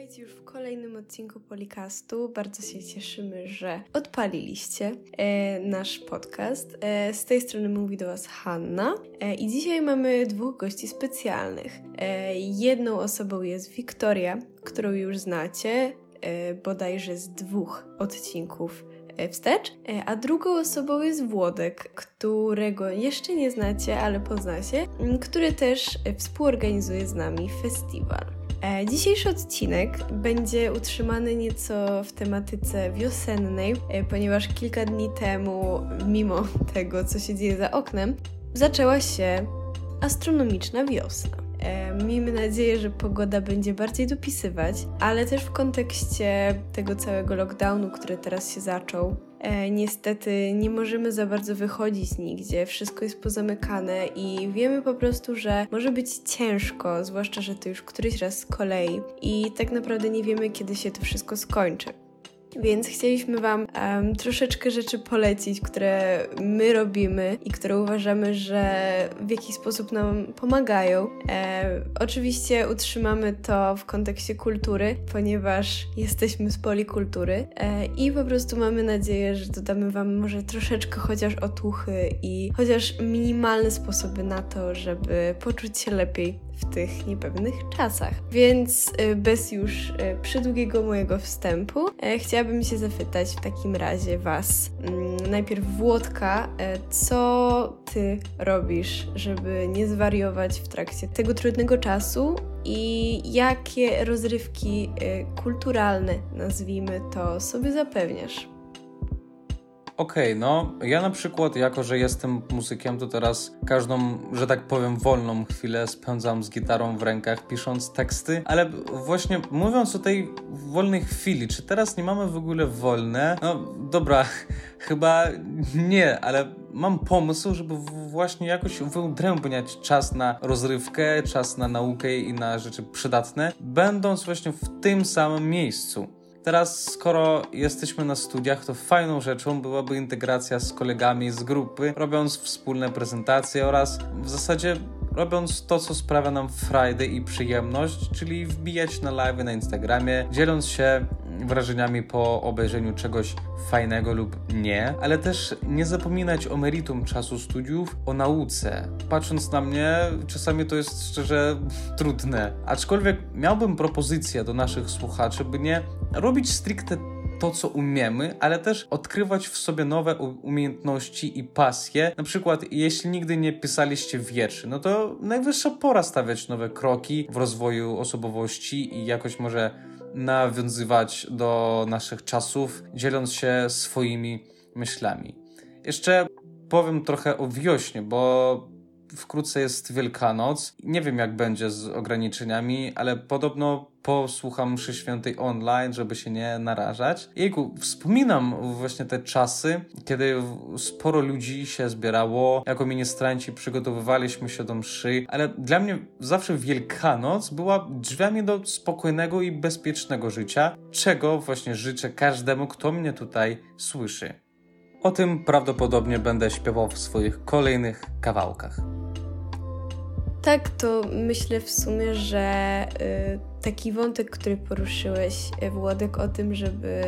Witajcie już w kolejnym odcinku Polikastu. Bardzo się cieszymy, że odpaliliście e, nasz podcast. E, z tej strony mówi do Was Hanna e, i dzisiaj mamy dwóch gości specjalnych. E, jedną osobą jest Wiktoria, którą już znacie, e, bodajże z dwóch odcinków e, wstecz, e, a drugą osobą jest Włodek, którego jeszcze nie znacie, ale poznacie, który też współorganizuje z nami festiwal. E, Dzisiejszy odcinek będzie utrzymany nieco w tematyce wiosennej, e, ponieważ kilka dni temu, mimo tego, co się dzieje za oknem, zaczęła się astronomiczna wiosna. E, Miejmy nadzieję, że pogoda będzie bardziej dopisywać, ale też w kontekście tego całego lockdownu, który teraz się zaczął. E, niestety nie możemy za bardzo wychodzić nigdzie, wszystko jest pozamykane i wiemy po prostu, że może być ciężko, zwłaszcza, że to już któryś raz z kolei i tak naprawdę nie wiemy, kiedy się to wszystko skończy. Więc chcieliśmy Wam em, troszeczkę rzeczy polecić, które my robimy i które uważamy, że w jakiś sposób nam pomagają. E, oczywiście utrzymamy to w kontekście kultury, ponieważ jesteśmy z polikultury e, i po prostu mamy nadzieję, że dodamy Wam może troszeczkę chociaż otuchy i chociaż minimalne sposoby na to, żeby poczuć się lepiej w tych niepewnych czasach. Więc y, bez już y, przydługiego mojego wstępu, e, chciałabym się zapytać w takim razie Was, mm, najpierw Włodka, e, co Ty robisz, żeby nie zwariować w trakcie tego trudnego czasu i jakie rozrywki y, kulturalne, nazwijmy to, sobie zapewniasz? Okej, no ja na przykład, jako że jestem muzykiem, to teraz każdą, że tak powiem, wolną chwilę spędzam z gitarą w rękach, pisząc teksty, ale właśnie mówiąc o tej wolnej chwili, czy teraz nie mamy w ogóle wolne? No dobra, chyba nie, ale mam pomysł, żeby właśnie jakoś wyodrębniać czas na rozrywkę, czas na naukę i na rzeczy przydatne, będąc właśnie w tym samym miejscu. Teraz, skoro jesteśmy na studiach, to fajną rzeczą byłaby integracja z kolegami z grupy, robiąc wspólne prezentacje oraz w zasadzie robiąc to, co sprawia nam frajdę i przyjemność, czyli wbijać na live na Instagramie, dzieląc się wrażeniami po obejrzeniu czegoś fajnego lub nie, ale też nie zapominać o meritum czasu studiów, o nauce. Patrząc na mnie, czasami to jest szczerze trudne. Aczkolwiek miałbym propozycję do naszych słuchaczy, by nie robić stricte to, co umiemy, ale też odkrywać w sobie nowe umiejętności i pasje. Na przykład, jeśli nigdy nie pisaliście wierszy, no to najwyższa pora stawiać nowe kroki w rozwoju osobowości i jakoś może nawiązywać do naszych czasów, dzieląc się swoimi myślami. Jeszcze powiem trochę o wiośnie, bo wkrótce jest Wielkanoc. Nie wiem, jak będzie z ograniczeniami, ale podobno posłucham mszy świętej online, żeby się nie narażać. Jejku, wspominam właśnie te czasy, kiedy sporo ludzi się zbierało. Jako ministranci przygotowywaliśmy się do mszy, ale dla mnie zawsze Wielkanoc była drzwiami do spokojnego i bezpiecznego życia, czego właśnie życzę każdemu, kto mnie tutaj słyszy. O tym prawdopodobnie będę śpiewał w swoich kolejnych kawałkach. Tak, to myślę w sumie, że y, taki wątek, który poruszyłeś, y, Włodek, o tym, żeby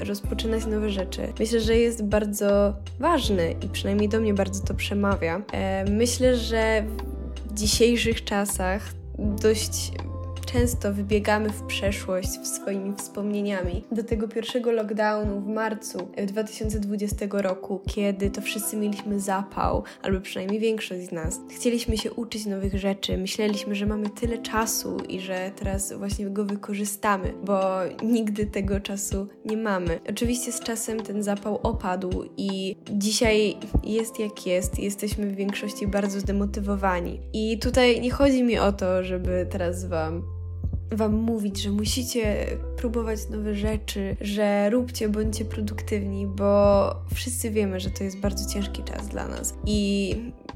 rozpoczynać nowe rzeczy, myślę, że jest bardzo ważny i przynajmniej do mnie bardzo to przemawia. E, myślę, że w dzisiejszych czasach dość często wybiegamy w przeszłość swoimi wspomnieniami. Do tego pierwszego lockdownu w marcu 2020 roku, kiedy to wszyscy mieliśmy zapał, albo przynajmniej większość z nas. Chcieliśmy się uczyć nowych rzeczy, myśleliśmy, że mamy tyle czasu i że teraz właśnie go wykorzystamy, bo nigdy tego czasu nie mamy. Oczywiście z czasem ten zapał opadł i dzisiaj jest jak jest, jesteśmy w większości bardzo zdemotywowani. I tutaj nie chodzi mi o to, żeby teraz Wam wam mówić, że musicie próbować nowe rzeczy, że róbcie, bądźcie produktywni, bo wszyscy wiemy, że to jest bardzo ciężki czas dla nas. I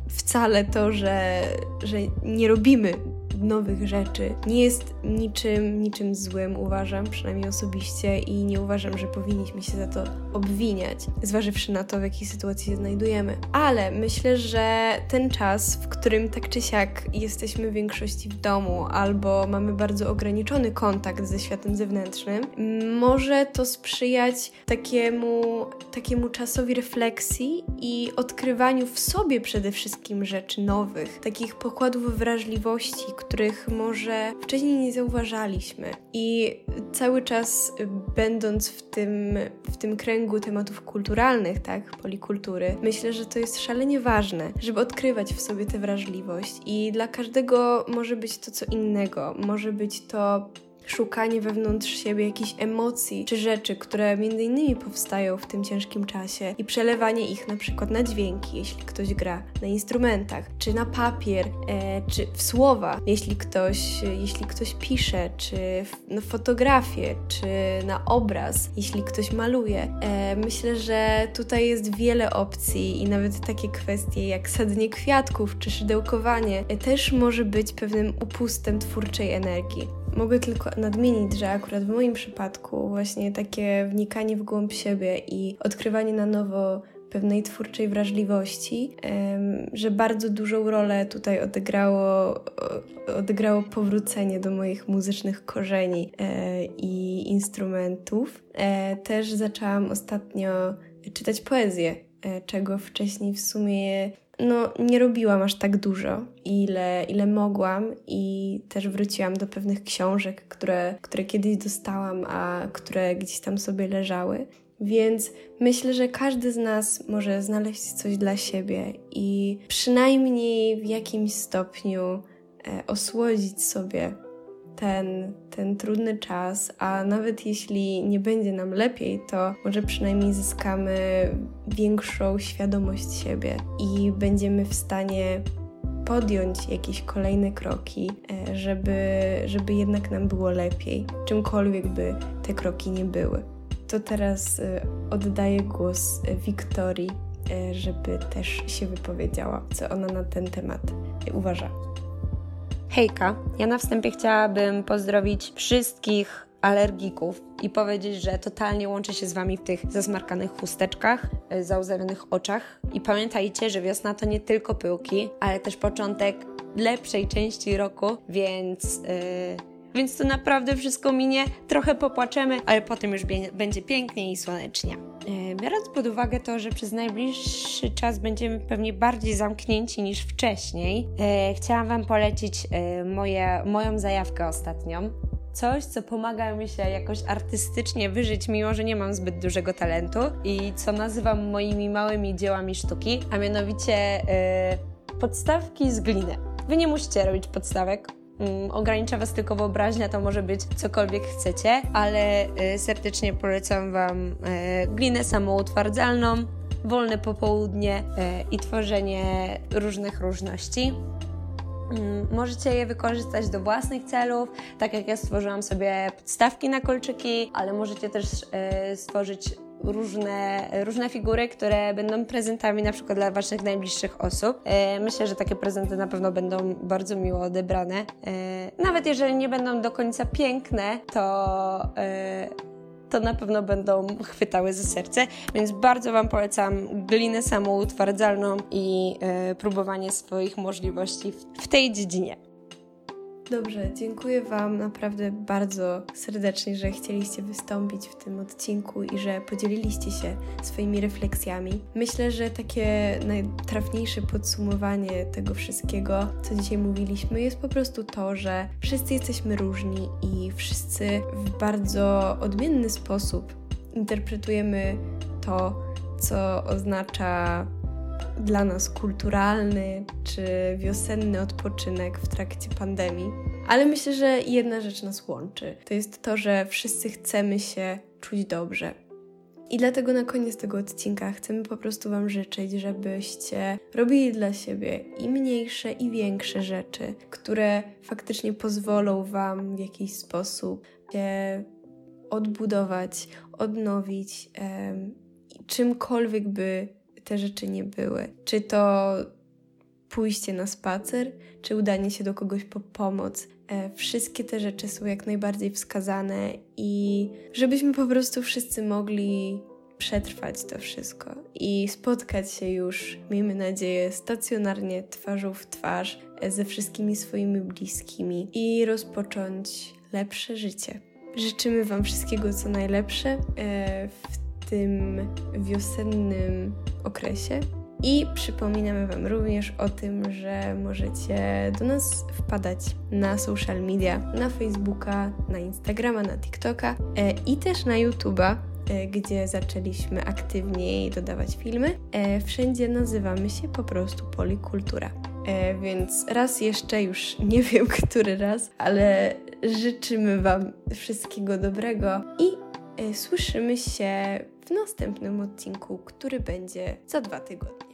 wcale to, że, że nie robimy nowych rzeczy nie jest niczym, niczym złym, uważam, przynajmniej osobiście, i nie uważam, że powinniśmy się za to obwiniać, zważywszy na to, w jakiej sytuacji się znajdujemy. Ale myślę, że ten czas, w którym tak czy siak jesteśmy w większości w domu albo mamy bardzo ograniczony kontakt ze światem zewnętrznym, może to sprzyjać takiemu, takiemu czasowi refleksji i odkrywaniu w sobie przede wszystkim rzeczy nowych, takich pokładów wrażliwości, których może wcześniej nie zauważaliśmy. I cały czas będąc w tym, w tym kręgu tematów kulturalnych, tak, polikultury, myślę, że to jest szalenie ważne, żeby odkrywać w sobie tę wrażliwość i dla każdego może być to co innego. Może być to szukanie wewnątrz siebie jakichś emocji czy rzeczy, które między innymi powstają w tym ciężkim czasie i przelewanie ich na przykład na dźwięki, jeśli ktoś gra na instrumentach, czy na papier, e, czy w słowa, jeśli ktoś, jeśli ktoś pisze, czy w, na fotografię, czy na obraz, jeśli ktoś maluje. E, myślę, że tutaj jest wiele opcji i nawet takie kwestie jak sadzenie kwiatków czy szydełkowanie e, też może być pewnym upustem twórczej energii. Mogę tylko nadmienić, że akurat w moim przypadku właśnie takie wnikanie w głąb siebie i odkrywanie na nowo pewnej twórczej wrażliwości, że bardzo dużą rolę tutaj odegrało, odegrało powrócenie do moich muzycznych korzeni e, i instrumentów. E, też zaczęłam ostatnio czytać poezję, e, czego wcześniej w sumie no, nie robiłam aż tak dużo, ile, ile mogłam, i też wróciłam do pewnych książek, które, które kiedyś dostałam, a które gdzieś tam sobie leżały. Więc myślę, że każdy z nas może znaleźć coś dla siebie i przynajmniej w jakimś stopniu e, osłodzić sobie ten, ten trudny czas, a nawet jeśli nie będzie nam lepiej, to może przynajmniej zyskamy większą świadomość siebie i będziemy w stanie podjąć jakieś kolejne kroki, e, żeby, żeby jednak nam było lepiej, czymkolwiek by te kroki nie były. To teraz e, oddaję głos Wiktorii, e, żeby też się wypowiedziała, co ona na ten temat uważa. Hejka, ja na wstępie chciałabym pozdrowić wszystkich alergików i powiedzieć, że totalnie łączę się z Wami w tych zasmarkanych chusteczkach, y, załzanych oczach. I pamiętajcie, że wiosna to nie tylko pyłki, ale też początek lepszej części roku, więc... Yy więc to naprawdę wszystko minie, trochę popłaczemy, ale potem już będzie pięknie i słonecznie. E, biorąc pod uwagę to, że przez najbliższy czas będziemy pewnie bardziej zamknięci niż wcześniej, e, chciałam Wam polecić e, moje, moją zajawkę ostatnią. Coś, co pomaga mi się jakoś artystycznie wyżyć, mimo że nie mam zbyt dużego talentu i co nazywam moimi małymi dziełami sztuki, a mianowicie podstawki z gliny. Wy nie musicie robić podstawek, Mm, ogranicza Was tylko wyobraźnia, to może być cokolwiek chcecie, ale y, serdecznie polecam Wam y, glinę samoutwardzalną, wolne popołudnie y, i tworzenie różnych różności. Mm, możecie je wykorzystać do własnych celów, tak jak ja stworzyłam sobie podstawki na kolczyki, ale możecie też stworzyć różne, różne figury, które będą prezentami na przykład dla Waszych najbliższych osób. E, myślę, że takie prezenty na pewno będą bardzo miło odebrane. E, nawet jeżeli nie będą do końca piękne, to e, to na pewno będą chwytały za serce, więc bardzo Wam polecam glinę samoutwardzalną i próbowanie swoich możliwości w tej dziedzinie. Dobrze, dziękuję Wam naprawdę bardzo serdecznie, że chcieliście wystąpić w tym odcinku i że podzieliliście się swoimi refleksjami. Myślę, że takie najtrafniejsze podsumowanie tego wszystkiego, co dzisiaj mówiliśmy, jest po prostu to, że wszyscy jesteśmy różni i wszyscy w bardzo odmienny sposób interpretujemy to, co oznacza dla nas kulturalny czy wiosenny odpoczynek w trakcie pandemii. Ale myślę, że jedna rzecz nas łączy. To jest to, że wszyscy chcemy się czuć dobrze. I dlatego na koniec tego odcinka chcemy po prostu Wam życzyć, żebyście robili dla siebie i mniejsze, i większe rzeczy, które faktycznie pozwolą Wam w jakiś sposób się odbudować, odnowić, em, czymkolwiek by te rzeczy nie były. Czy to pójście na spacer, czy udanie się do kogoś po pomoc. E, wszystkie te rzeczy są jak najbardziej wskazane i żebyśmy po prostu wszyscy mogli przetrwać to wszystko i spotkać się już, miejmy nadzieję, stacjonarnie, twarzą w twarz e, ze wszystkimi swoimi bliskimi i rozpocząć lepsze życie. Życzymy Wam wszystkiego co najlepsze e, w tym wiosennym okresie. I przypominamy Wam również o tym, że możecie do nas wpadać na social media, na Facebooka, na Instagrama, na TikToka e, i też na YouTube'a, e, gdzie zaczęliśmy aktywniej dodawać filmy. E, wszędzie nazywamy się po prostu Polikultura. Więc raz jeszcze, już nie wiem który raz, ale życzymy Wam wszystkiego dobrego i słyszymy się w następnym odcinku, który będzie za dwa tygodnie.